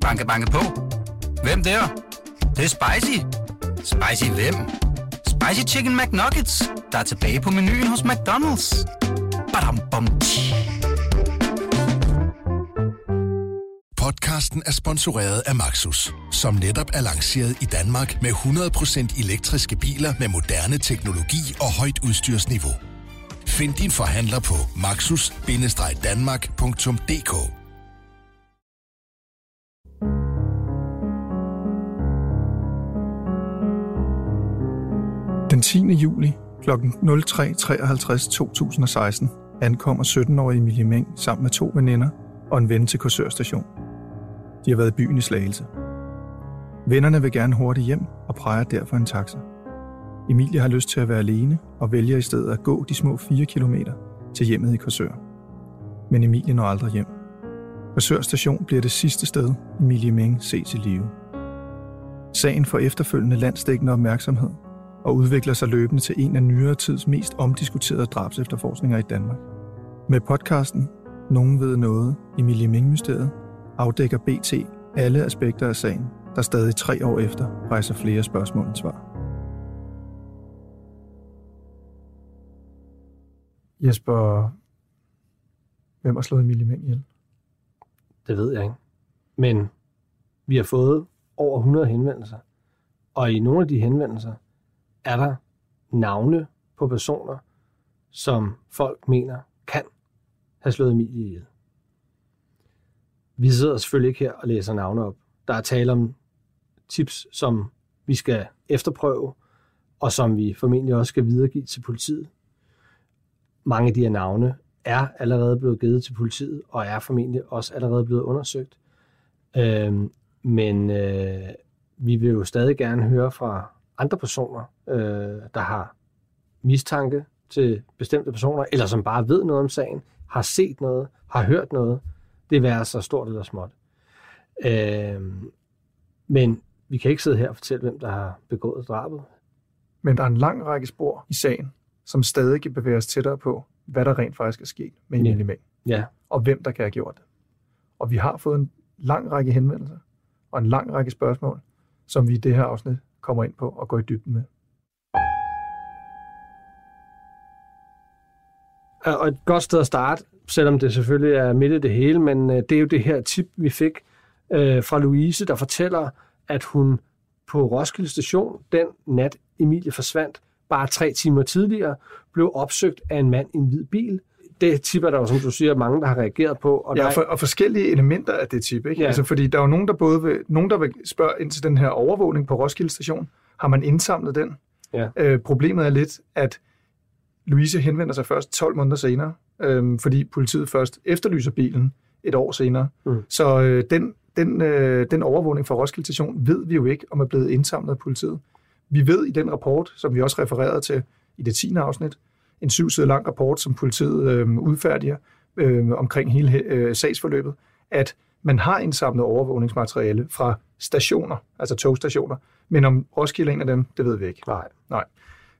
Banke, banke på. Hvem der? Det, det er spicy. Spicy hvem? Spicy Chicken McNuggets, der er tilbage på menuen hos McDonald's. Badum, bom, tji. Podcasten er sponsoreret af Maxus, som netop er lanceret i Danmark med 100% elektriske biler med moderne teknologi og højt udstyrsniveau. Find din forhandler på maxus-danmark.dk Den 10. juli kl. 03.53 2016 ankommer 17-årige Emilie Meng sammen med to veninder og en ven til Korsørstation. De har været i byen i Slagelse. Vennerne vil gerne hurtigt hjem og præger derfor en taxa. Emilie har lyst til at være alene og vælger i stedet at gå de små 4 km til hjemmet i Korsør. Men Emilie når aldrig hjem. Korsør station bliver det sidste sted, Emilie Meng ses i live. Sagen får efterfølgende landsdækkende opmærksomhed og udvikler sig løbende til en af nyere tids mest omdiskuterede drabsefterforskninger i Danmark. Med podcasten Nogen ved noget, Emilie Ming-mysteriet, afdækker BT alle aspekter af sagen, der stadig tre år efter rejser flere spørgsmål end svar. Jesper, hvem har slået Emilie Meng ihjel? Det ved jeg ikke. Men vi har fået over 100 henvendelser. Og i nogle af de henvendelser er der navne på personer, som folk mener kan have slået Emilie ihjel. Vi sidder selvfølgelig ikke her og læser navne op. Der er tale om tips, som vi skal efterprøve, og som vi formentlig også skal videregive til politiet. Mange af de her navne er allerede blevet givet til politiet, og er formentlig også allerede blevet undersøgt. Øhm, men øh, vi vil jo stadig gerne høre fra andre personer, øh, der har mistanke til bestemte personer, eller som bare ved noget om sagen, har set noget, har hørt noget. Det være så stort eller småt. Øh, men vi kan ikke sidde her og fortælle, hvem der har begået drabet. Men der er en lang række spor i sagen, som stadig kan bevæge os tættere på, hvad der rent faktisk er sket med. Emilie Meng, Ja, og hvem der kan have gjort det. Og vi har fået en lang række henvendelser og en lang række spørgsmål, som vi i det her afsnit kommer ind på og går i dybden med. og et godt sted at starte, selvom det selvfølgelig er midt i det hele, men øh, det er jo det her tip, vi fik øh, fra Louise, der fortæller, at hun på Roskilde Station, den nat Emilie forsvandt, bare tre timer tidligere, blev opsøgt af en mand i en hvid bil. Det tip er der jo, som du siger, mange, der har reageret på. Og Ja, for, og forskellige elementer af det tip. Ikke? Ja. Altså, fordi der er jo nogen, der både vil, nogen, der vil spørge ind til den her overvågning på Roskilde Station. Har man indsamlet den? Ja. Øh, problemet er lidt, at Louise henvender sig først 12 måneder senere, øh, fordi politiet først efterlyser bilen et år senere. Mm. Så øh, den, den, øh, den overvågning fra Roskilde Station ved vi jo ikke, om er blevet indsamlet af politiet. Vi ved i den rapport, som vi også refererede til i det 10. afsnit, en syv sider lang rapport, som politiet øh, udfærdiger øh, omkring hele øh, sagsforløbet, at man har indsamlet overvågningsmateriale fra stationer, altså togstationer, men om Roskilde er en af dem, det ved vi ikke. Nej. Nej.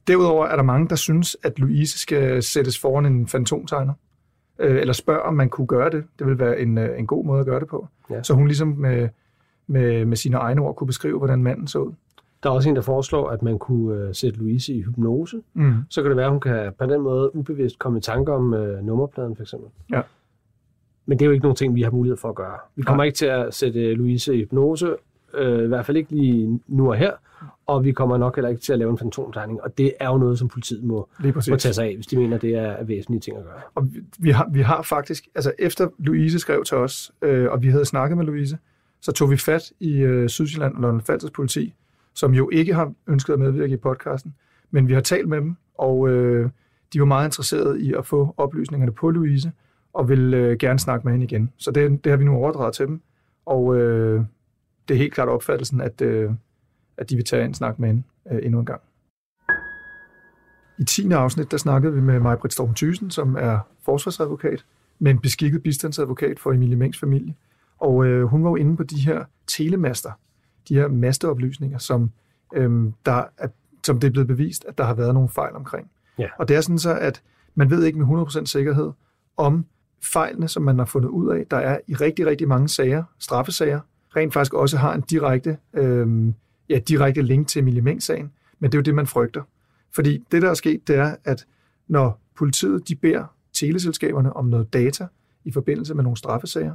Derudover er der mange, der synes, at Louise skal sættes foran en fantomtegner, øh, eller spørger, om man kunne gøre det. Det vil være en, øh, en god måde at gøre det på. Ja. Så hun ligesom med, med, med sine egne ord kunne beskrive, hvordan manden så ud. Der er også en, der foreslår, at man kunne øh, sætte Louise i hypnose. Mm. Så kan det være, at hun kan på den måde ubevidst komme i tanke om øh, nummerpladen, for eksempel. Ja. Men det er jo ikke nogen ting, vi har mulighed for at gøre. Vi kommer Nej. ikke til at sætte øh, Louise i hypnose, øh, i hvert fald ikke lige nu og her, og vi kommer nok heller ikke til at lave en fantomtegning, og det er jo noget, som politiet må, må tage sig af, hvis de mener, det er væsentlige ting at gøre. Og vi, vi, har, vi har faktisk, altså efter Louise skrev til os, øh, og vi havde snakket med Louise, så tog vi fat i øh, Sydsjælland og London Falsters politi, som jo ikke har ønsket at medvirke i podcasten, men vi har talt med dem, og øh, de var meget interesserede i at få oplysningerne på Louise, og vil øh, gerne snakke med hende igen. Så det, det har vi nu overdraget til dem, og øh, det er helt klart opfattelsen, at, øh, at de vil tage en snak med hende øh, endnu en gang. I 10. afsnit, der snakkede vi med Maj-Britt Storm Thysen, som er forsvarsadvokat, men beskikket bistandsadvokat for Emilie Mengs familie. Og øh, hun var jo inde på de her telemaster, de her masteoplysninger, som, øh, der er, som det er blevet bevist, at der har været nogle fejl omkring. Ja. Og det er sådan så, at man ved ikke med 100% sikkerhed, om fejlene, som man har fundet ud af, der er i rigtig, rigtig mange sager, straffesager, rent faktisk også har en direkte, øh, ja, direkte link til Emilie Meng-sagen, men det er jo det, man frygter. Fordi det, der er sket, det er, at når politiet de beder teleselskaberne om noget data i forbindelse med nogle straffesager,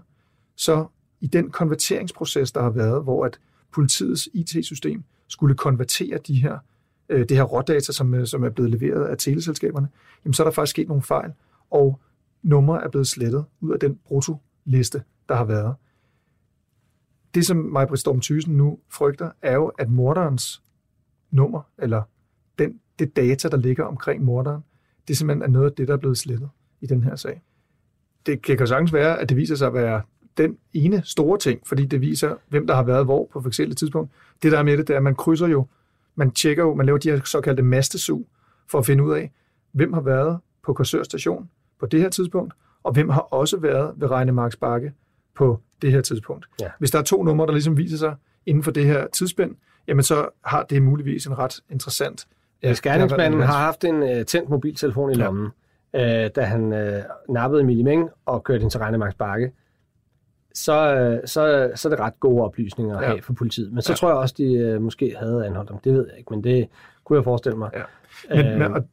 så i den konverteringsproces, der har været, hvor at politiets IT-system skulle konvertere de her, øh, det her rådata, som, øh, som er blevet leveret af teleselskaberne, jamen så er der faktisk sket nogle fejl, og numre er blevet slettet ud af den brutoliste, der har været. Det, som Majbrit Storm Thysen nu frygter, er jo, at morderens nummer, eller den, det data, der ligger omkring morderen, det simpelthen er noget af det, der er blevet slettet i den her sag. Det kan sagtens være, at det viser sig at være den ene store ting, fordi det viser, hvem der har været hvor på forskellige tidspunkt. Det der er med det, det er, at man krydser jo, man tjekker jo, man laver de her såkaldte mastesug, for at finde ud af, hvem har været på Korsør station på det her tidspunkt, og hvem har også været ved Regnemarks Bakke på det her tidspunkt. Ja. Hvis der er to numre, der ligesom viser sig inden for det her tidsspænd, jamen så har det muligvis en ret interessant... Hvis gerningsmanden har haft en uh, tændt mobiltelefon i lommen, ja. uh, da han uh, nappede Emilie Meng og kørte ind til Regnemarks Bakke, så, så, så er det ret gode oplysninger at ja. have for politiet. Men så ja. tror jeg også, de uh, måske havde anholdt dem. Det ved jeg ikke, men det kunne jeg forestille mig. Ja. Men, uh, men, og,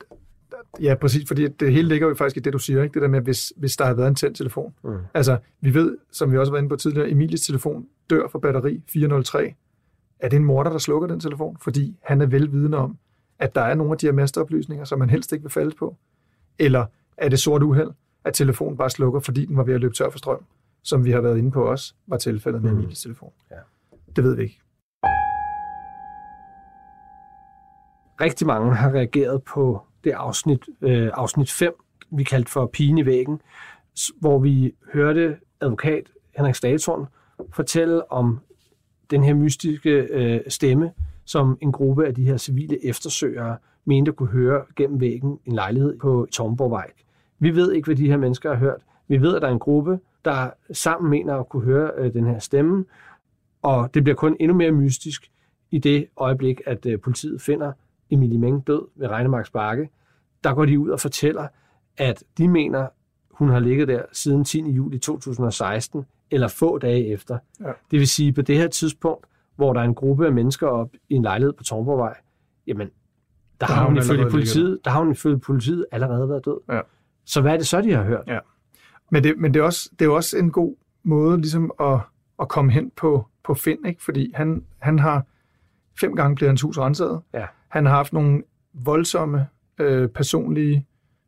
ja, præcis, fordi det hele ligger jo faktisk i det, du siger, ikke? det der med, hvis, hvis der har været en tændt telefon. Mm. Altså, vi ved, som vi også var inde på tidligere, Emilies telefon dør for batteri 403. Er det en morder, der slukker den telefon? Fordi han er velvidende om, at der er nogle af de her masteoplysninger, som man helst ikke vil falde på. Eller er det sort uheld, at telefonen bare slukker, fordi den var ved at løbe tør for strøm? Som vi har været inde på også, var tilfældet med mm. Emilies telefon. Ja. Det ved vi ikke. Rigtig mange har reageret på det afsnit, øh, afsnit 5, vi kaldte for Pigen i væggen, hvor vi hørte advokat Henrik Statorn fortælle om den her mystiske øh, stemme, som en gruppe af de her civile eftersøgere mente at kunne høre gennem væggen en lejlighed på Tomborgvej. Vi ved ikke, hvad de her mennesker har hørt. Vi ved, at der er en gruppe, der sammen mener at kunne høre øh, den her stemme, og det bliver kun endnu mere mystisk i det øjeblik, at øh, politiet finder Emilie Meng død ved Regnemarks Bakke. Der går de ud og fortæller, at de mener, hun har ligget der siden 10. juli 2016, eller få dage efter. Ja. Det vil sige, på det her tidspunkt, hvor der er en gruppe af mennesker op i en lejlighed på Tornborgvej, jamen, der, der har hun ifølge politiet, der har hun ifølge politiet allerede været død. Ja. Så hvad er det så, de har hørt? Ja. Men, det, men det, er også, det er jo også en god måde ligesom at, at komme hen på, på Finn, ikke? fordi han, han har fem gange blevet hans hus renset. Ja. Han har haft nogle voldsomme øh, personlige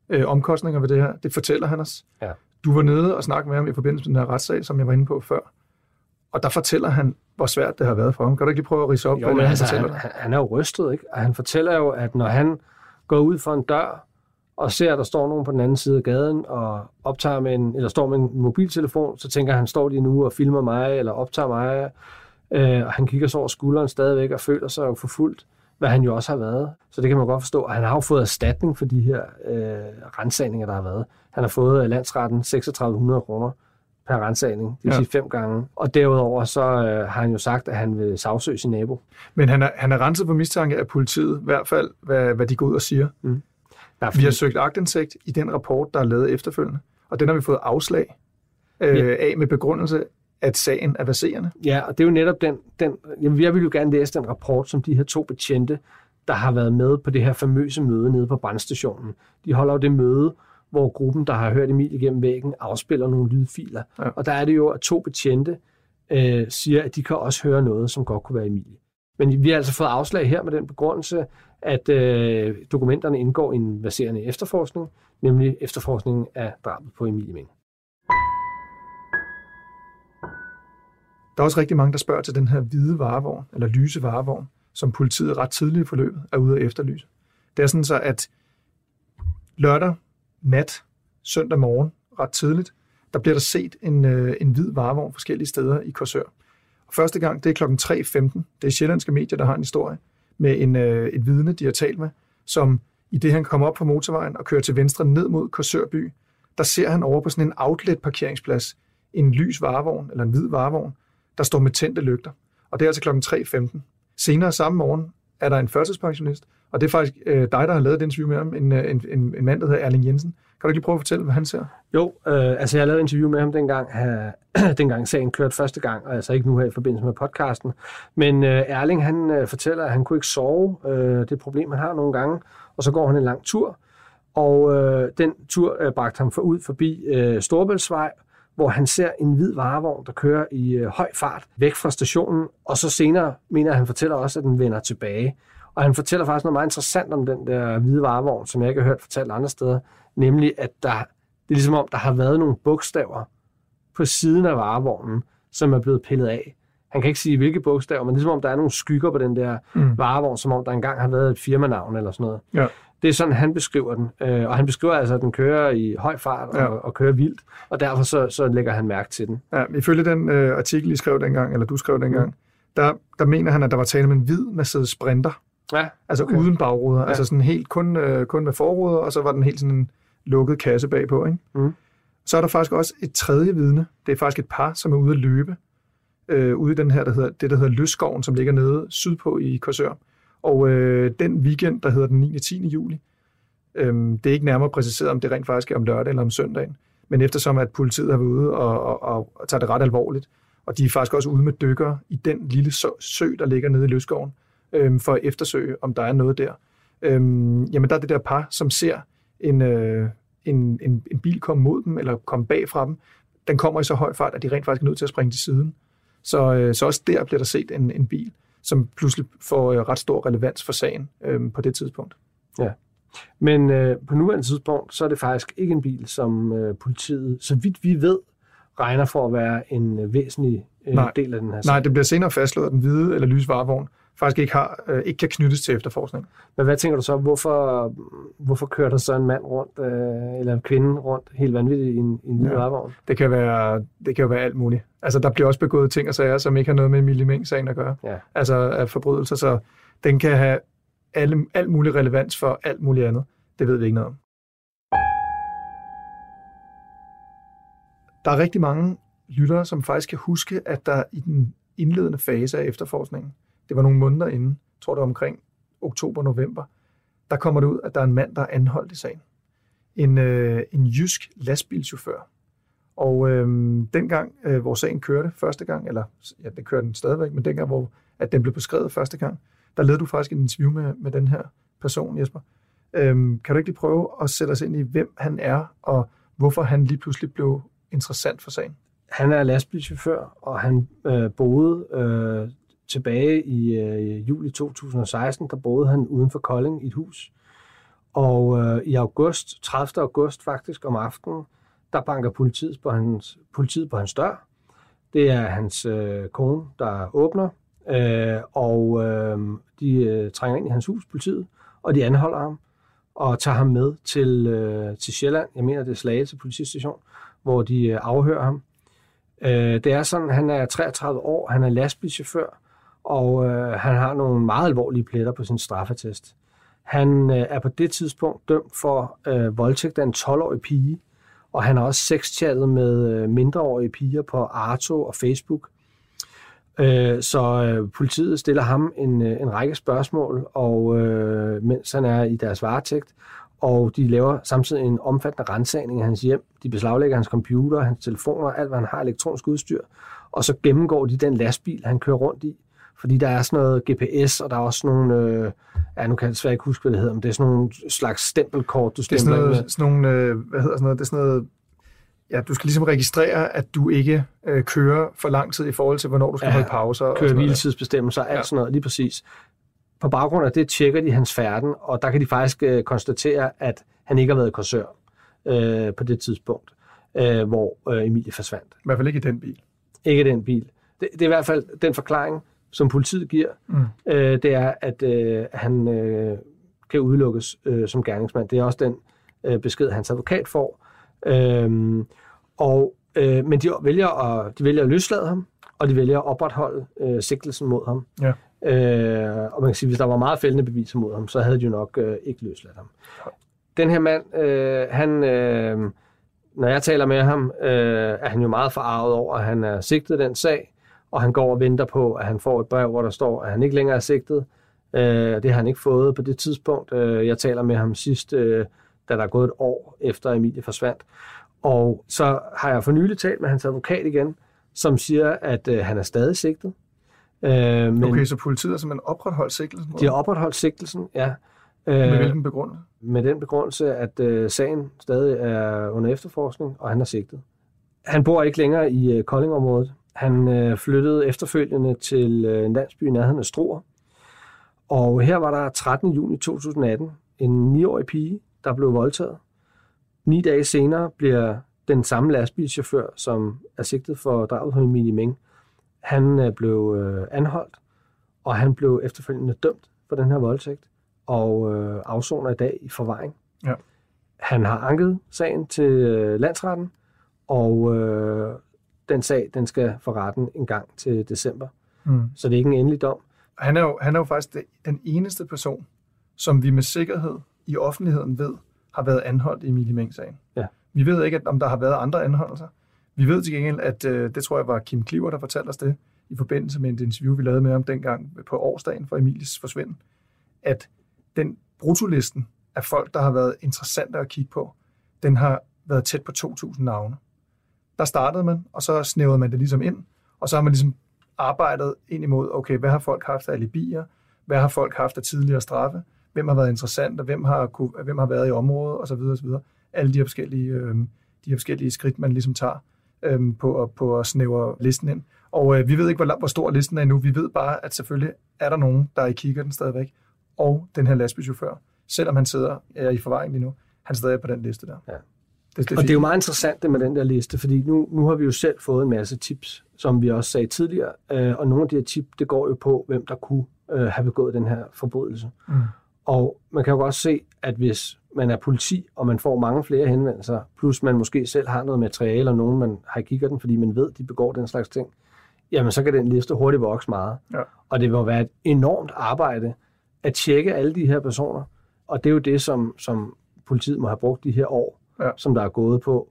øh, omkostninger ved det her. Det fortæller han os. Ja. Du var nede og snakke med ham i forbindelse med den her retssag, som jeg var inde på før. Og der fortæller han, hvor svært det har været for ham. Kan du ikke lige prøve at rise op, jo, hvad altså, han fortæller han, han er jo rystet, ikke? Og han fortæller jo, at når han går ud for en dør, og ser, at der står nogen på den anden side af gaden og optager med en, eller står med en mobiltelefon, så tænker han, står de nu og filmer mig, eller optager mig, øh, og han kigger så over skulderen stadigvæk og føler sig jo forfulgt, hvad han jo også har været. Så det kan man godt forstå. Og han har jo fået erstatning for de her øh, rensagninger, der har været. Han har fået af landsretten 3600 kroner per rensagning, det vil ja. sige fem gange. Og derudover så øh, har han jo sagt, at han vil sagsøge sin nabo. Men han er, han er renset på mistanke af politiet, i hvert fald, hvad, hvad de går ud og siger. Mm. Ja, fordi... Vi har søgt agtindsigt i den rapport, der er lavet efterfølgende, og den har vi fået afslag øh, ja. af med begrundelse, at sagen er baserende. Ja, og det er jo netop den, den jeg vil jo gerne læse den rapport, som de her to betjente, der har været med på det her famøse møde nede på brandstationen. De holder jo det møde, hvor gruppen, der har hørt Emil igennem væggen, afspiller nogle lydfiler. Ja. Og der er det jo, at to betjente øh, siger, at de kan også høre noget, som godt kunne være Emilie. Men vi har altså fået afslag her med den begrundelse, at øh, dokumenterne indgår i en baserende efterforskning, nemlig efterforskningen af drabet på Emilie Meng. Der er også rigtig mange, der spørger til den her hvide varevogn, eller lyse varevogn, som politiet ret tidligt i forløbet er ude at efterlyse. Det er sådan så, at lørdag nat, søndag morgen, ret tidligt, der bliver der set en, øh, en hvid varevogn forskellige steder i Korsør. Første gang, det er klokken 3.15. Det er sjællandske medier, der har en historie med en, øh, et vidne, de har talt med, som i det han kommer op på motorvejen og kører til venstre ned mod Korsørby, der ser han over på sådan en outlet-parkeringsplads en lys varevogn, eller en hvid varevogn, der står med tændte lygter. Og det er altså klokken 3.15. Senere samme morgen er der en førtidspensionist Og det er faktisk øh, dig, der har lavet det interview med ham, en, øh, en, en, en mand, der hedder Erling Jensen. Kan du ikke lige prøve at fortælle, hvad han ser? Jo, øh, altså jeg lavede et interview med ham dengang, øh, dengang sagen kørte første gang, og altså ikke nu her i forbindelse med podcasten. Men øh, Erling, han øh, fortæller, at han kunne ikke sove. Øh, det problem, han har nogle gange. Og så går han en lang tur, og øh, den tur øh, bragte ham for ud forbi øh, Storbæltsvej, hvor han ser en hvid varevogn, der kører i øh, høj fart væk fra stationen, og så senere mener han fortæller også, at den vender tilbage. Og han fortæller faktisk noget meget interessant om den der hvide varevogn, som jeg ikke har hørt fortalt andre steder, nemlig at der, det er ligesom om, der har været nogle bogstaver på siden af varevognen, som er blevet pillet af. Han kan ikke sige, hvilke bogstaver, men det er som om, der er nogle skygger på den der mm. varevogn, som om der engang har været et firmanavn eller sådan noget. Ja. Det er sådan, han beskriver den. Øh, og han beskriver altså, at den kører i høj fart og, ja. og kører vildt, og derfor så, så lægger han mærke til den. Ja, ifølge den øh, artikel, I skrev dengang, eller du skrev dengang, mm. der, der mener han, at der var tale om en hvid Mercedes Sprinter. Ja, Altså okay. uden bagruder. Ja. Altså sådan helt kun, øh, kun med forruder, og så var den helt sådan en lukket kasse bagpå. Ikke? Mm. Så er der faktisk også et tredje vidne. Det er faktisk et par, som er ude at løbe. Øh, ude i den her, der hedder, det der hedder Løsskoven, som ligger nede sydpå i Korsør. Og øh, den weekend, der hedder den 9. 10. juli, øh, det er ikke nærmere præciseret, om det rent faktisk er om lørdag eller om søndagen. Men eftersom at politiet har været ude og, og, og, og tager det ret alvorligt, og de er faktisk også ude med dykkere i den lille sø, sø der ligger nede i Løsskoven, øh, for at eftersøge, om der er noget der. Øh, jamen der er det der par, som ser en, øh, en, en, en bil komme mod dem, eller komme bag fra dem. Den kommer i så høj fart, at de rent faktisk er nødt til at springe til siden. Så, øh, så også der bliver der set en, en bil, som pludselig får øh, ret stor relevans for sagen øh, på det tidspunkt. Men øh, på nuværende tidspunkt, så er det faktisk ikke en bil, som øh, politiet, så vidt vi ved, regner for at være en øh, væsentlig øh, Nej. del af den her sag. Nej, det bliver senere fastslået, at den hvide eller lyse varevogn faktisk ikke, har, øh, ikke kan knyttes til efterforskning. Men hvad tænker du så, hvorfor, hvorfor kører der så en mand rundt, øh, eller en kvinde rundt, helt vanvittigt i en, i en Ja. ja. varevogn? Det kan, være, det kan jo være alt muligt. Altså, der bliver også begået ting og sager, som ikke har noget med Meng-sagen at gøre. Ja. Altså forbrydelser, så den kan have alle, alt mulig relevans for alt muligt andet. Det ved vi ikke noget om. Der er rigtig mange lyttere, som faktisk kan huske, at der i den indledende fase af efterforskningen, det var nogle måneder inden, jeg tror det var omkring oktober-november, der kommer det ud, at der er en mand, der er anholdt i sagen. En, øh, en jysk lastbilchauffør. Og øh, dengang, øh, hvor sagen kørte første gang, eller ja, det kørte den stadigvæk, men dengang, hvor at den blev beskrevet første gang, der lavede du faktisk et interview med, med den her person, Jesper. Øh, kan du ikke lige prøve at sætte os ind i, hvem han er, og hvorfor han lige pludselig blev interessant for sagen? Han er lastbilchauffør, og han øh, boede øh, tilbage i øh, juli 2016, der boede han uden for Kolding i et hus. Og øh, i august, 30. august faktisk om aftenen, der banker politiet på hans, politiet på hans dør. Det er hans øh, kone, der åbner, øh, og øh, de øh, trænger ind i hans hus, politiet, og de anholder ham og tager ham med til, øh, til Sjælland. Jeg mener, det er Slagelse politistation, hvor de øh, afhører ham. Øh, det er sådan, han er 33 år, han er lastbilchauffør, og øh, han har nogle meget alvorlige pletter på sin straffetest. Han øh, er på det tidspunkt dømt for øh, voldtægt af en 12-årig pige, og han har også sexchattet med øh, mindreårige piger på Arto og Facebook. Øh, så øh, politiet stiller ham en, øh, en række spørgsmål, og øh, mens han er i deres varetægt, og de laver samtidig en omfattende rensagning af hans hjem. De beslaglægger hans computer, hans telefoner, alt hvad han har elektronisk udstyr, og så gennemgår de den lastbil, han kører rundt i. Fordi der er sådan noget GPS, og der er også nogle, øh, ja, nu kan jeg desværre ikke huske, hvad det hedder, men det er sådan nogle slags stempelkort, du Det er stempler sådan med. noget, sådan nogle, øh, hvad hedder sådan noget, det er sådan noget, ja, du skal ligesom registrere, at du ikke øh, kører for lang tid i forhold til, hvornår du skal Ja, holde pauser. og køre hviletidsbestemmelser, alt Ja. sådan noget, lige præcis. På baggrund af det tjekker de hans færden, og der kan de faktisk øh, konstatere, at han ikke har været i korsør øh, på det tidspunkt, øh, hvor øh, Emilie forsvandt. I hvert fald ikke i den bil. Ikke den bil. Det, det er i hvert fald den forklaring, som politiet giver, Mm. øh, det er, at øh, han øh, kan udelukkes øh, som gerningsmand. Det er også den øh, besked, hans advokat får. Øhm, og, øh, men de vælger, at, de vælger at løslade ham, og de vælger at opretholde øh, sigtelsen mod ham. Ja. Øh, og man kan sige, hvis der var meget fældende beviser mod ham, så havde de jo nok øh, ikke løsladt ham. Den her mand, øh, han, øh, når jeg taler med ham, øh, er han jo meget forarvet over, at han er sigtet den sag, og han går og venter på, at han får et brev, hvor der står, at han ikke længere er sigtet. Øh, det har han ikke fået på det tidspunkt. Øh, jeg taler med ham sidst, øh, da der er gået et år efter Emilie forsvandt. Og så har jeg for nylig talt med hans advokat igen, som siger, at øh, han er stadig sigtet. Øh, men okay, så politiet har simpelthen opretholdt sigtelsen? De har opretholdt sigtelsen, ja. Med øh, hvilken begrundelse? Med den begrundelse, at øh, sagen stadig er under efterforskning, og han er sigtet. Han bor ikke længere i øh, Koldingområdet. Han øh, flyttede efterfølgende til øh, en landsby i nærheden af Struer. Og her var der 13. juni 2018 en 9-årig pige, der blev voldtaget. Ni dage senere bliver den samme lastbilchauffør, som er sigtet for drabet på Emilie Meng, han øh, blev øh, anholdt, og han blev efterfølgende dømt for den her voldtægt, og øh, afsoner i dag i forvaring. Ja. Han har anket sagen til øh, landsretten, og øh, den sag den skal for retten en gang til december. Mm. Så det er ikke en endelig dom. Han er jo, han er jo faktisk den eneste person, som vi med sikkerhed i offentligheden ved, har været anholdt i Emilie Meng-sagen. Ja. Vi ved ikke, om der har været andre anholdelser. Vi ved til gengæld, at øh, det tror jeg var Kim Kliver, der fortalte os det, i forbindelse med et interview, vi lavede med ham dengang på årsdagen for Emilies forsvinden, at den brutolisten af folk, der har været interessante at kigge på, den har været tæt på 2.000 navne. Der startede man, og så snævede man det ligesom ind, og så har man ligesom arbejdet ind imod, okay, hvad har folk haft af alibier, hvad har folk haft af tidligere straffe, hvem har været interessant, og hvem har, kunne, hvem har været i området, osv. osv. Alle de her forskellige, øh, de her forskellige skridt, man ligesom tager øh, på, på at snævre listen ind. Og øh, vi ved ikke, hvor, hvor stor listen er endnu. Vi ved bare, at selvfølgelig er der nogen, der er i kigger den stadigvæk. Og den her lastbilchauffør, selvom han sidder er i forvaring lige nu, han stadig på den liste der. Ja. Det, det og det er jo meget interessant det med den der liste, fordi nu, nu har vi jo selv fået en masse tips, som vi også sagde tidligere, øh, og nogle af de her tips, det går jo på, hvem der kunne øh, have begået den her forbrydelse. Mm. Og man kan jo godt se, at hvis man er politi, og man får mange flere henvendelser, plus man måske selv har noget materiale, og nogen man har kigget den, fordi man ved, de begår den slags ting, jamen så kan den liste hurtigt vokse meget. Ja. Og det vil være et enormt arbejde at tjekke alle de her personer, og det er jo det, som, som politiet må have brugt de her år, ja. som der er gået på,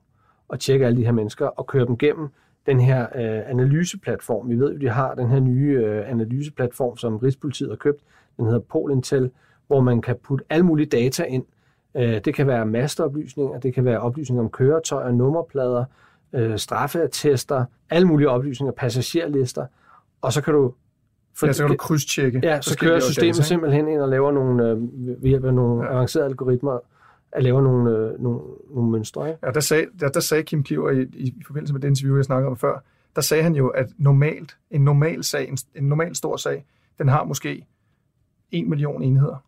at tjekke alle de her mennesker og køre dem gennem den her øh, analyseplatform. Vi ved jo, de har den her nye øh, analyseplatform, som Rigspolitiet har købt. Den hedder Polintel, hvor man kan putte alle mulige data ind. Øh, det kan være masteoplysninger, det kan være oplysninger om køretøjer, nummerplader, øh, straffeattester, alle mulige oplysninger, passagerlister, og så kan du for, ja, så kan du krydstjekke. Ja, så kører systemet data, simpelthen ind og laver nogle, øh, ved hjælp af nogle ja. avancerede algoritmer, at lave nogle, øh, nogle, nogle mønstre. Ikke? Ja, der sagde, der, der sagde Kim Kliver i, i, i forbindelse med det interview, jeg snakkede om før, der sagde han jo, at normalt, en normal sag, en, en normal stor sag, den har måske en million enheder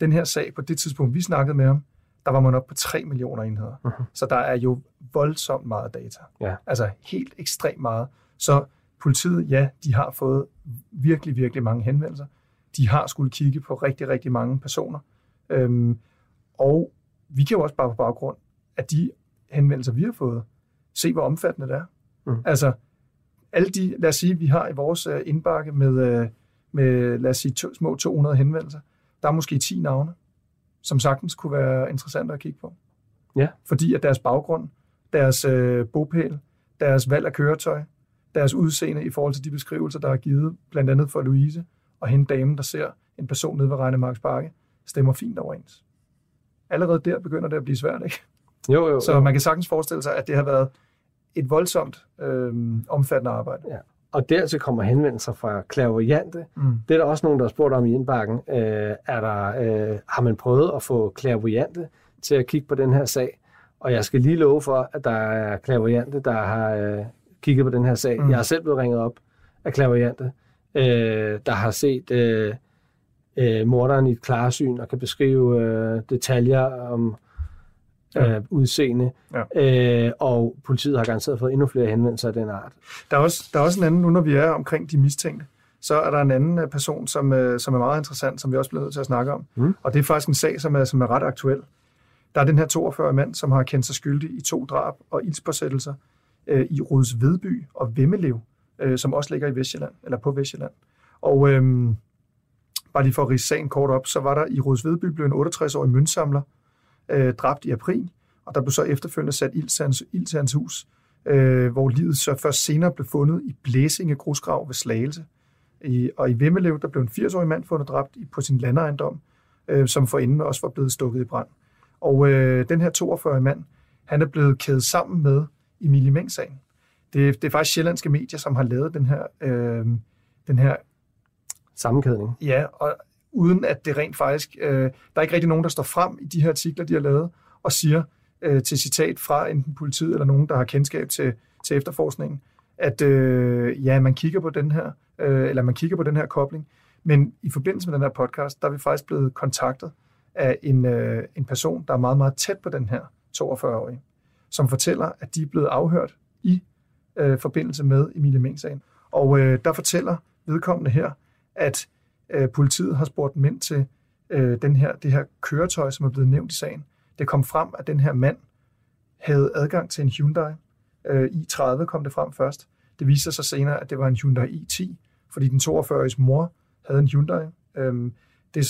den her sag, på det tidspunkt, vi snakkede med ham, der var man op på 3 millioner enheder. Uh-huh. Så der er jo voldsomt meget data. Ja. Altså helt ekstremt meget. Så politiet, ja, de har fået virkelig, virkelig mange henvendelser. De har skulle kigge på rigtig, rigtig mange personer. Øhm, og vi kan jo også bare på baggrund af de henvendelser, vi har fået, se, hvor omfattende det er. Mm. Altså, alle de, lad os sige, vi har i vores uh, indbakke med, uh, med, lad os sige, to, små 200 henvendelser. Der er måske 10 navne, som sagtens kunne være interessante at kigge på. Ja. Fordi at deres baggrund, deres øh, bopæl, deres valg af køretøj, deres udseende i forhold til de beskrivelser, der er givet, blandt andet for Louise, og hende damen, der ser en person nede ved Regnemarks Bakke, stemmer fint overens. Allerede der begynder det at blive svært, ikke? Jo, jo, Så jo. man kan sagtens forestille sig, at det har været et voldsomt øh, omfattende arbejde. Ja og dertil kommer henvendelser fra klaverjante. Mm. Det er der også nogen, der har spurgt om i indbakken. Øh, er der, øh, har man prøvet at få klaverjante til at kigge på den her sag? Og jeg skal lige love for, at der er klaverjante, der har øh, kigget på den her sag. Mm. Jeg har selv blevet ringet op af klaverjante, øh, der har set øh, øh, morderen i et klarsyn og kan beskrive øh, detaljer om ja. øh, udseende, ja. øh, og politiet har garanteret fået endnu flere henvendelser af den art. Der er, også, der er også en anden, nu når vi er omkring de mistænkte, så er der en anden øh, person, som, øh, som er meget interessant, som vi også bliver nødt til at snakke om. Mm. Og det er faktisk en sag, som er, som er ret aktuel. Der er den her 42 mand, som har kendt sig skyldig i to drab og ildspåsættelser øh, i Ruds Vedby og Vemmelev, øh, som også ligger i Vestjylland, eller på Vestjylland. Og øh, bare lige for at rise sagen kort op, så var der i Ruds blev en 68-årig møntsamler, øh, dræbt i april, og der blev så efterfølgende sat ild til hans, ild til hans hus, øh, hvor livet så først senere blev fundet i Blæsinge grusgrav ved Slagelse. I, og i Vemmelev, der blev en 80-årig mand fundet dræbt på sin landejendom, øh, som forinden også var blevet stukket i brand. Og øh, den her 42-årige mand, han er blevet kædet sammen med Emilie Meng-sagen. Det, det er faktisk sjællandske medier, som har lavet den her, øh, den her Sammenkædning. Ja, og uden at det rent faktisk... Øh, der er ikke rigtig nogen, der står frem i de her artikler, de har lavet, og siger øh, til citat fra enten politiet eller nogen, der har kendskab til, til efterforskningen, at øh, ja, man kigger på den her, øh, eller man kigger på den her kobling, men i forbindelse med den her podcast, der er vi faktisk blevet kontaktet af en, øh, en person, der er meget, meget tæt på den her 42-årige, som fortæller, at de er blevet afhørt i øh, forbindelse med Emilie Meng-sagen. Og øh, der fortæller vedkommende her, at øh, politiet har spurgt mænd til øh, den her, det her køretøj, som er blevet nævnt i sagen. Det kom frem, at den her mand havde adgang til en Hyundai. Øh, i30 kom det frem først. Det viste sig senere, at det var en Hyundai i10, fordi den 42-årige mor havde en Hyundai. Øh, det,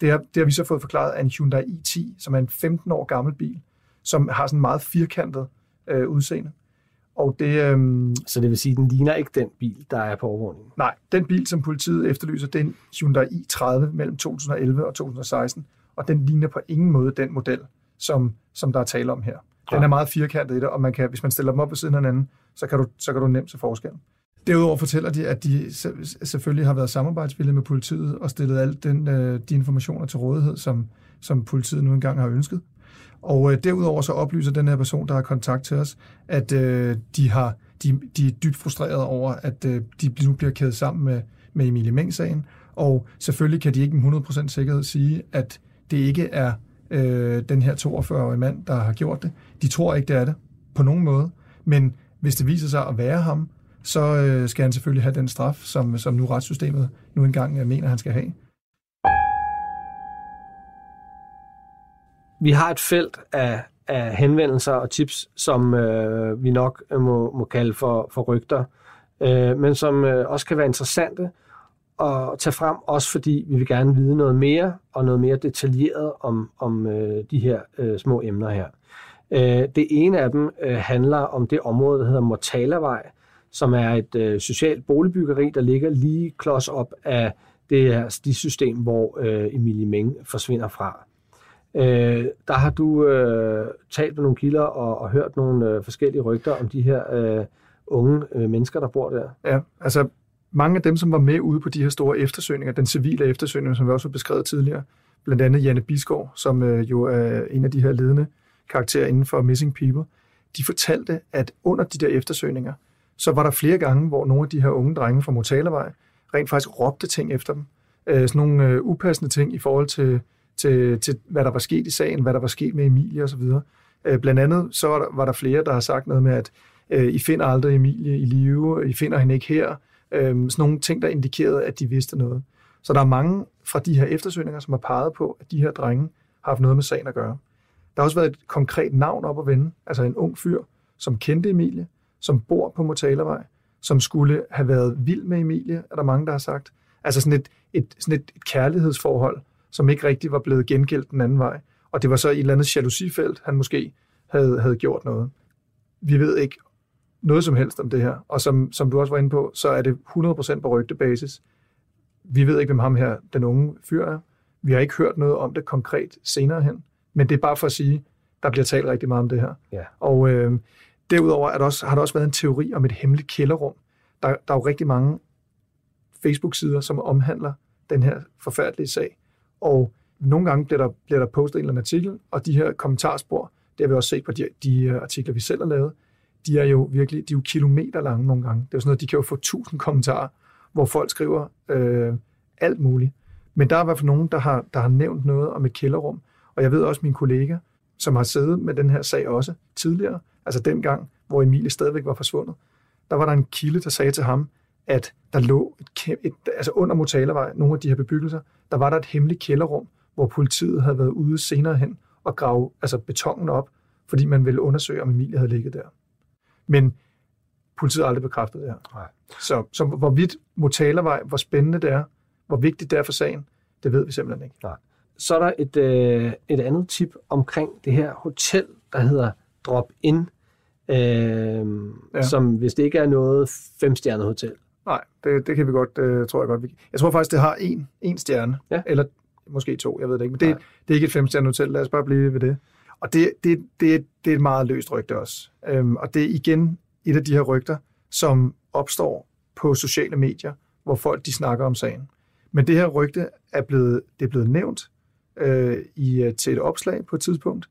det, har, det har vi så fået forklaret af en Hyundai i10, som er en 15 år gammel bil, som har sådan en meget firkantet øh, udseende. Og det, øhm, Så det vil sige, at den ligner ikke den bil, der er på overvågningen. nej, den bil, som politiet efterlyser, det er en Hyundai i30 mellem 2011 og 2016, og den ligner på ingen måde den model, som, som der er tale om her. Den er meget firkantet i det, og man kan, hvis man stiller dem op ved siden af hinanden, så kan du, så kan du nemt se forskellen. Derudover fortæller de, at de se- selvfølgelig har været samarbejdsvillige med politiet og stillet alt den, øh, de informationer til rådighed, som, som politiet nu engang har ønsket. Og øh, derudover så oplyser den her person, der har kontakt til os, at øh, de, har, de, de er dybt frustrerede over, at øh, de nu bliver kædet sammen med, med Emilie Meng-sagen. Og selvfølgelig kan de ikke med 100% sikkerhed sige, at det ikke er øh, den her 42-årige mand, der har gjort det. De tror ikke, det er det på nogen måde. Men hvis det viser sig at være ham, så øh, skal han selvfølgelig have den straf, som, som nu retssystemet nu engang øh, mener, han skal have. Vi har et felt af, af henvendelser og tips, som øh, vi nok øh, må, må kalde for, for rygter, øh, men som øh, også kan være interessante at tage frem, også fordi vi vil gerne vide noget mere og noget mere detaljeret om, om øh, de her øh, små emner her. Øh, det ene af dem øh, handler om det område, der hedder Mortalavej, som er et øh, socialt boligbyggeri, der ligger lige klods op af det her stisystem, hvor øh, Emilie Meng forsvinder fra. Øh, der har du øh, talt med nogle kilder og, og hørt nogle øh, forskellige rygter om de her øh, unge øh, mennesker, der bor der. Ja, altså mange af dem, som var med ude på de her store eftersøgninger, den civile eftersøgning, som vi også har beskrevet tidligere, blandt andet Janne Bisgaard, som øh, jo er en af de her ledende karakterer inden for Missing People, de fortalte, at under de der eftersøgninger, så var der flere gange, hvor nogle af de her unge drenge fra Motalavej rent faktisk råbte ting efter dem. Øh, sådan nogle øh, upassende ting i forhold til, til, til, hvad der var sket i sagen, hvad der var sket med Emilie osv. Øh, blandt andet så var der, var der flere, der har sagt noget med, at øh, I finder aldrig Emilie i live, I finder hende ikke her. Øh, sådan nogle ting, der indikerede, at de vidste noget. Så der er mange fra de her eftersøgninger, som har peget på, at de her drenge har haft noget med sagen at gøre. Der har også været et konkret navn op at vende, altså en ung fyr, som kendte Emilie, som bor på Motalervej, som skulle have været vild med Emilie, er der mange, der har sagt. Altså sådan et, et, sådan et, et kærlighedsforhold, som ikke rigtig var blevet gengældt den anden vej. Og det var så i et eller andet jalousifelt, han måske havde, havde gjort noget. Vi ved ikke noget som helst om det her. Og som, som du også var inde på, så er det 100% på rygtebasis. Vi ved ikke, hvem ham her, den unge fyr er. Vi har ikke hørt noget om det konkret senere hen. Men det er bare for at sige, der bliver talt rigtig meget om det her. Ja. Og øh, derudover er der også, har der også været en teori om et hemmeligt kælderrum. Der, der er jo rigtig mange Facebook-sider, som omhandler den her forfærdelige sag. Og nogle gange bliver der, bliver der postet en eller anden artikel, og de her kommentarspor, det har vi også set på de, de øh, artikler, vi selv har lavet, de er jo virkelig, de er jo kilometer lange nogle gange. Det er jo sådan noget, de kan jo få tusind kommentarer, hvor folk skriver øh, alt muligt. Men der er i hvert fald nogen, der har, der har nævnt noget om et kælderrum, og jeg ved også min kollega, som har siddet med den her sag også tidligere, altså dengang, hvor Emilie stadigvæk var forsvundet, der var der en kilde, der sagde til ham, at der lå et, et, altså under Motalervej, nogle af de her bebyggelser, der var der et hemmeligt kælderrum, hvor politiet havde været ude senere hen og grave altså betongen op, fordi man ville undersøge, om Emilie havde ligget der. Men politiet har aldrig bekræftet det her. Nej. Så, så hvorvidt Motalervej, hvor spændende det er, hvor vigtigt det er for sagen, det ved vi simpelthen ikke. Så er der et, øh, et andet tip omkring det her hotel, der hedder Drop In, øh, ja. som hvis det ikke er noget femstjernet hotel, Nej, det, det kan vi godt, øh, tror jeg godt. Vi... Jeg tror faktisk, det har en, en stjerne, Ja. eller måske to, jeg ved det ikke, men det, Nej. det er ikke et femstjerne hotel, lad os bare blive ved det. Og det, det, det, det er et meget løst rygte også. Øhm, og det er igen et af de her rygter, som opstår på sociale medier, hvor folk de snakker om sagen. Men det her rygte er blevet, det er blevet nævnt øh, i, øh, til et opslag på et tidspunkt,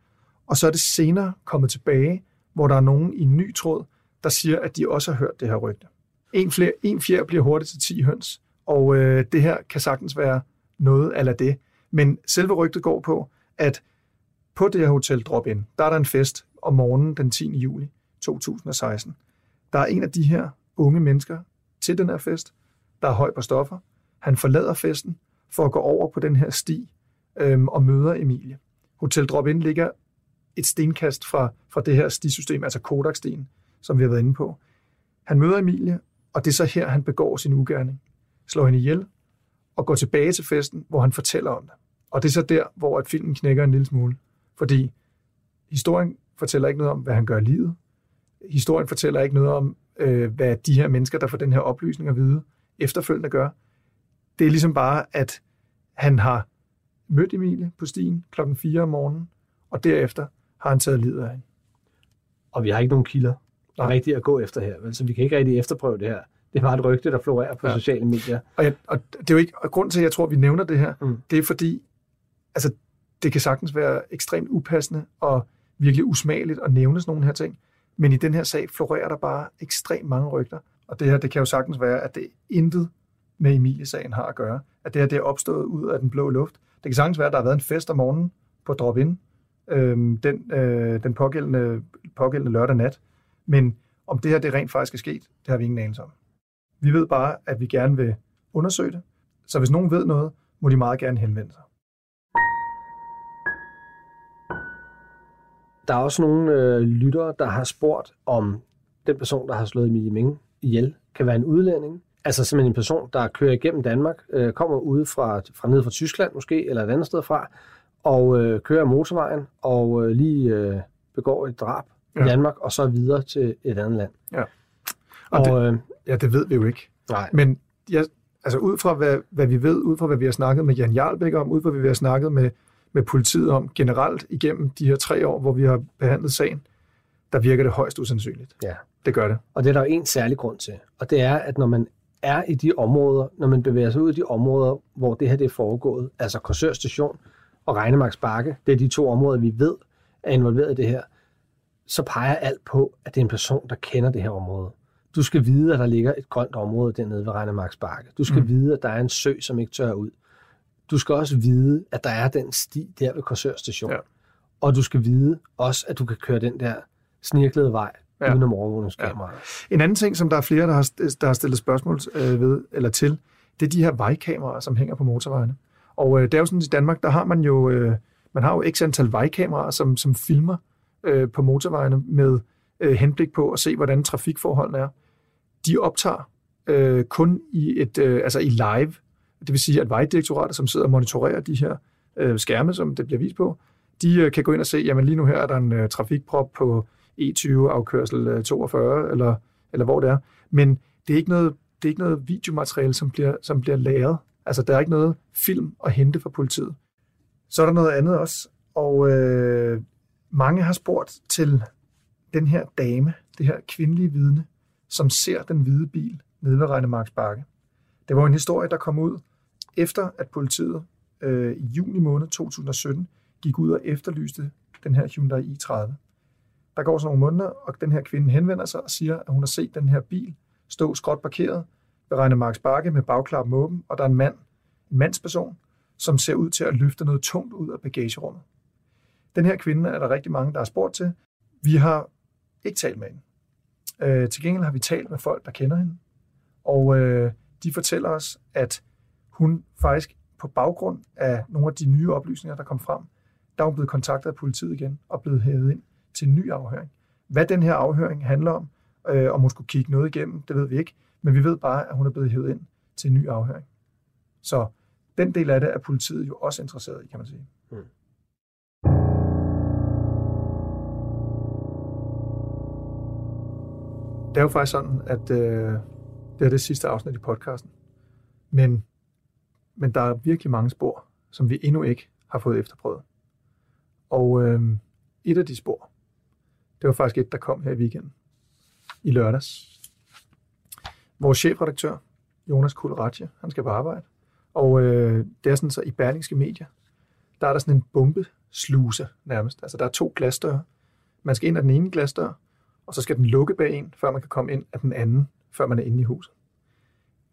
og så er det senere kommet tilbage, hvor der er nogen i en ny tråd, der siger, at de også har hørt det her rygte. En, flere, en fjer bliver hurtigt til 10 høns, og øh, det her kan sagtens være noget af det. Men selve rygtet går på, at på det her hotel Drop-In, der er der en fest om morgenen den 10. juli 2016. Der er en af de her unge mennesker til den her fest, der er høj på stoffer. Han forlader festen for at gå over på den her sti øhm, og møder Emilie. Hotel Drop-In ligger et stenkast fra, fra det her stisystem, altså Kodakstien, som vi har været inde på. Han møder Emilie, og det er så her, han begår sin ugerning. Slår hende ihjel og går tilbage til festen, hvor han fortæller om det. Og det er så der, hvor at filmen knækker en lille smule. Fordi historien fortæller ikke noget om, hvad han gør i livet. Historien fortæller ikke noget om, øh, hvad de her mennesker, der får den her oplysning at vide, efterfølgende gør. Det er ligesom bare, at han har mødt Emilie på stien klokken 4 om morgenen, og derefter har han taget livet af hende. Og vi har ikke nogen kilder Nej. rigtigt at gå efter her, vel? så vi kan ikke rigtig efterprøve det her. Det er bare et rygte, der florerer på Ja. ja. sociale medier. Og, jeg, og det er jo ikke, og grunden til, at jeg tror, at vi nævner det her, mm. det er fordi, altså, det kan sagtens være ekstremt upassende og virkelig usmageligt at nævne sådan nogle her ting. Men i den her sag florerer der bare ekstremt mange rygter. Og det her, det kan jo sagtens være, at det intet med Emilie-sagen har at gøre. At det her, det er opstået ud af den blå luft. Det kan sagtens være, at der har været en fest om morgenen på Drop-In, øhm, den, øh, den pågældende, pågældende lørdag nat. Men om det her, det rent faktisk er sket, det har vi ingen anelse om. Vi ved bare, at vi gerne vil undersøge det. Så hvis nogen ved noget, må de meget gerne henvende sig. Der er også nogle øh, lyttere, der har spurgt, om den person, der har slået Emilie Ming ihjel, kan være en udlænding. Altså simpelthen en person, der kører igennem Danmark, øh, kommer ude fra, fra ned fra Tyskland måske, eller et andet sted fra, og øh, kører motorvejen, og øh, lige øh, begår et drab ja. I Danmark, og så videre til et andet land. Ja. Og, Og og øh, Ja, det ved vi jo ikke. nej, Men jeg, altså ud fra, hvad, hvad vi ved, ud fra, hvad vi har snakket med Jan Jarlbæk om, ud fra, hvad vi har snakket med, med politiet om generelt igennem de her tre år, hvor vi har behandlet sagen, der virker det højst usandsynligt. Ja. Det gør det. Og det er der jo en særlig grund til. Og det er, at når man er i de områder, når man bevæger sig ud i de områder, hvor det her det er foregået, altså Korsør Station og Regnemarks Bakke, det er de to områder, vi ved er involveret i det her, så peger alt på, at det er en person, der kender det her område. Du skal vide, at der ligger et grønt område dernede ved Regnemarks Bakke. Du skal mm. Vide, at der er en sø, som ikke tør ud. Du skal også vide, at der er den sti der ved Korsør Station. Ja. Og du skal vide også, at du kan køre den der snirklede vej ja. Ja. udenom overvågningskameraet. En anden ting, som der er flere, der har, der har stillet spørgsmål øh, ved, eller til, det er de her vejkameraer, som hænger på motorvejene. Og øh, det er jo sådan, i Danmark, der har man jo, øh, man har jo x antal vejkameraer, som, som filmer øh, på motorvejene med øh, henblik på at se, hvordan trafikforholdene er. De optager øh, kun i et, øh, altså i live. Det vil sige, at Vejdirektoratet, som sidder og monitorerer de her øh, skærme, som det bliver vist på, de øh, kan gå ind og se, jamen lige nu her er der en øh, trafikprop på E20 afkørsel øh, 42, eller, eller hvor det er. Men det er ikke noget, det er ikke noget videomateriale, som bliver, som bliver lagret. Altså, der er ikke noget film at hente fra politiet. Så er der noget andet også, og øh, mange har spurgt til den her dame, det her kvindelige vidne, som ser den hvide bil nede ved Regnemarks Bakke. Det var en historie, der kom ud efter, at politiet øh, i juni måned 2017 gik ud og efterlyste den her Hyundai i30. Der går så nogle måneder, og den her kvinde henvender sig og siger, at hun har set den her bil stå skråt parkeret ved Regnemarks Bakke med bagklappen åben, og der er en mand, en mandsperson, som ser ud til at løfte noget tungt ud af bagagerummet. Den her kvinde er der rigtig mange, der har spurgt til. Vi har ikke talt med hende. Øh, til gengæld har vi talt med folk, der kender hende, og øh, de fortæller os, at hun faktisk på baggrund af nogle af de nye oplysninger, der kom frem, der er hun blevet kontaktet af politiet igen og blevet hævet ind til en ny afhøring. Hvad den her afhøring handler om, øh, om hun skulle kigge noget igennem, det ved vi ikke, men vi ved bare, at hun er blevet hævet ind til en ny afhøring. Så den del af det er politiet jo også interesseret i, kan man sige. Mm. Det er jo faktisk sådan, at øh, Det er det sidste afsnit i podcasten. Men, men der er virkelig mange spor, som vi endnu ikke har fået efterprøvet. Og øh, et af de spor, det var faktisk et, der kom her i weekenden. I lørdags. Vores chefredaktør, Jonas Kulratje, han skal på arbejde. Og øh, det er sådan så i Berlingske Medier, der er der sådan en bombesluse nærmest. Altså der er to glasdøre. Man skal ind ad den ene glasdør, og så skal den lukke bag en, før man kan komme ind af den anden, før man er inde i huset.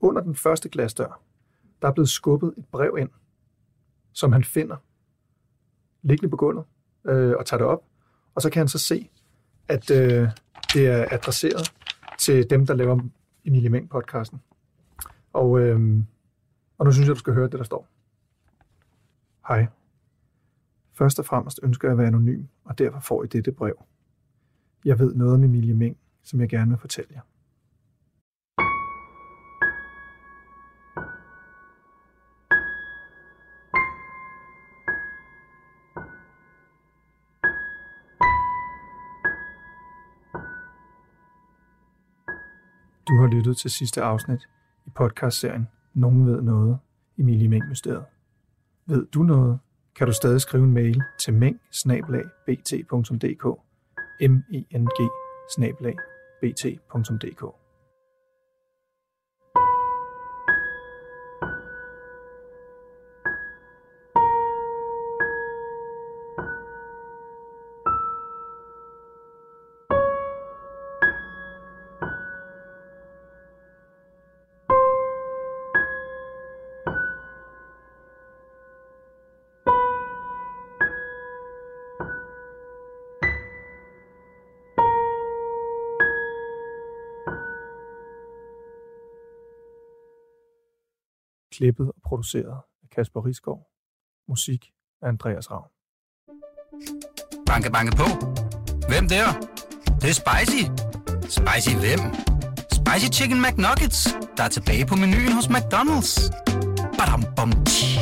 Under den første glasdør, der er blevet skubbet et brev ind, som han finder liggende på gulvet, øh, og tager det op. Og så kan han så se, at øh, det er adresseret til dem, der laver Emilie Meng podcasten. Og, øh, og nu synes jeg, du skal høre det, der står. Hej. Først og fremmest ønsker jeg at være anonym, og derfor får I dette brev. Jeg ved noget om Emilie Meng, som jeg gerne vil fortælle jer. Du har lyttet til sidste afsnit i podcastserien Nogen ved noget, Emilie Meng Mysteriet. Ved du noget, kan du stadig skrive en mail til meng bt.dk m klippet og produceret af Kasper Risgaard. Musik af Andreas Ravn. Banke, banke på. Hvem der? Det, det er spicy. Spicy hvem? Spicy Chicken McNuggets, der er tilbage på menuen hos McDonald's. Badum, bom, tji.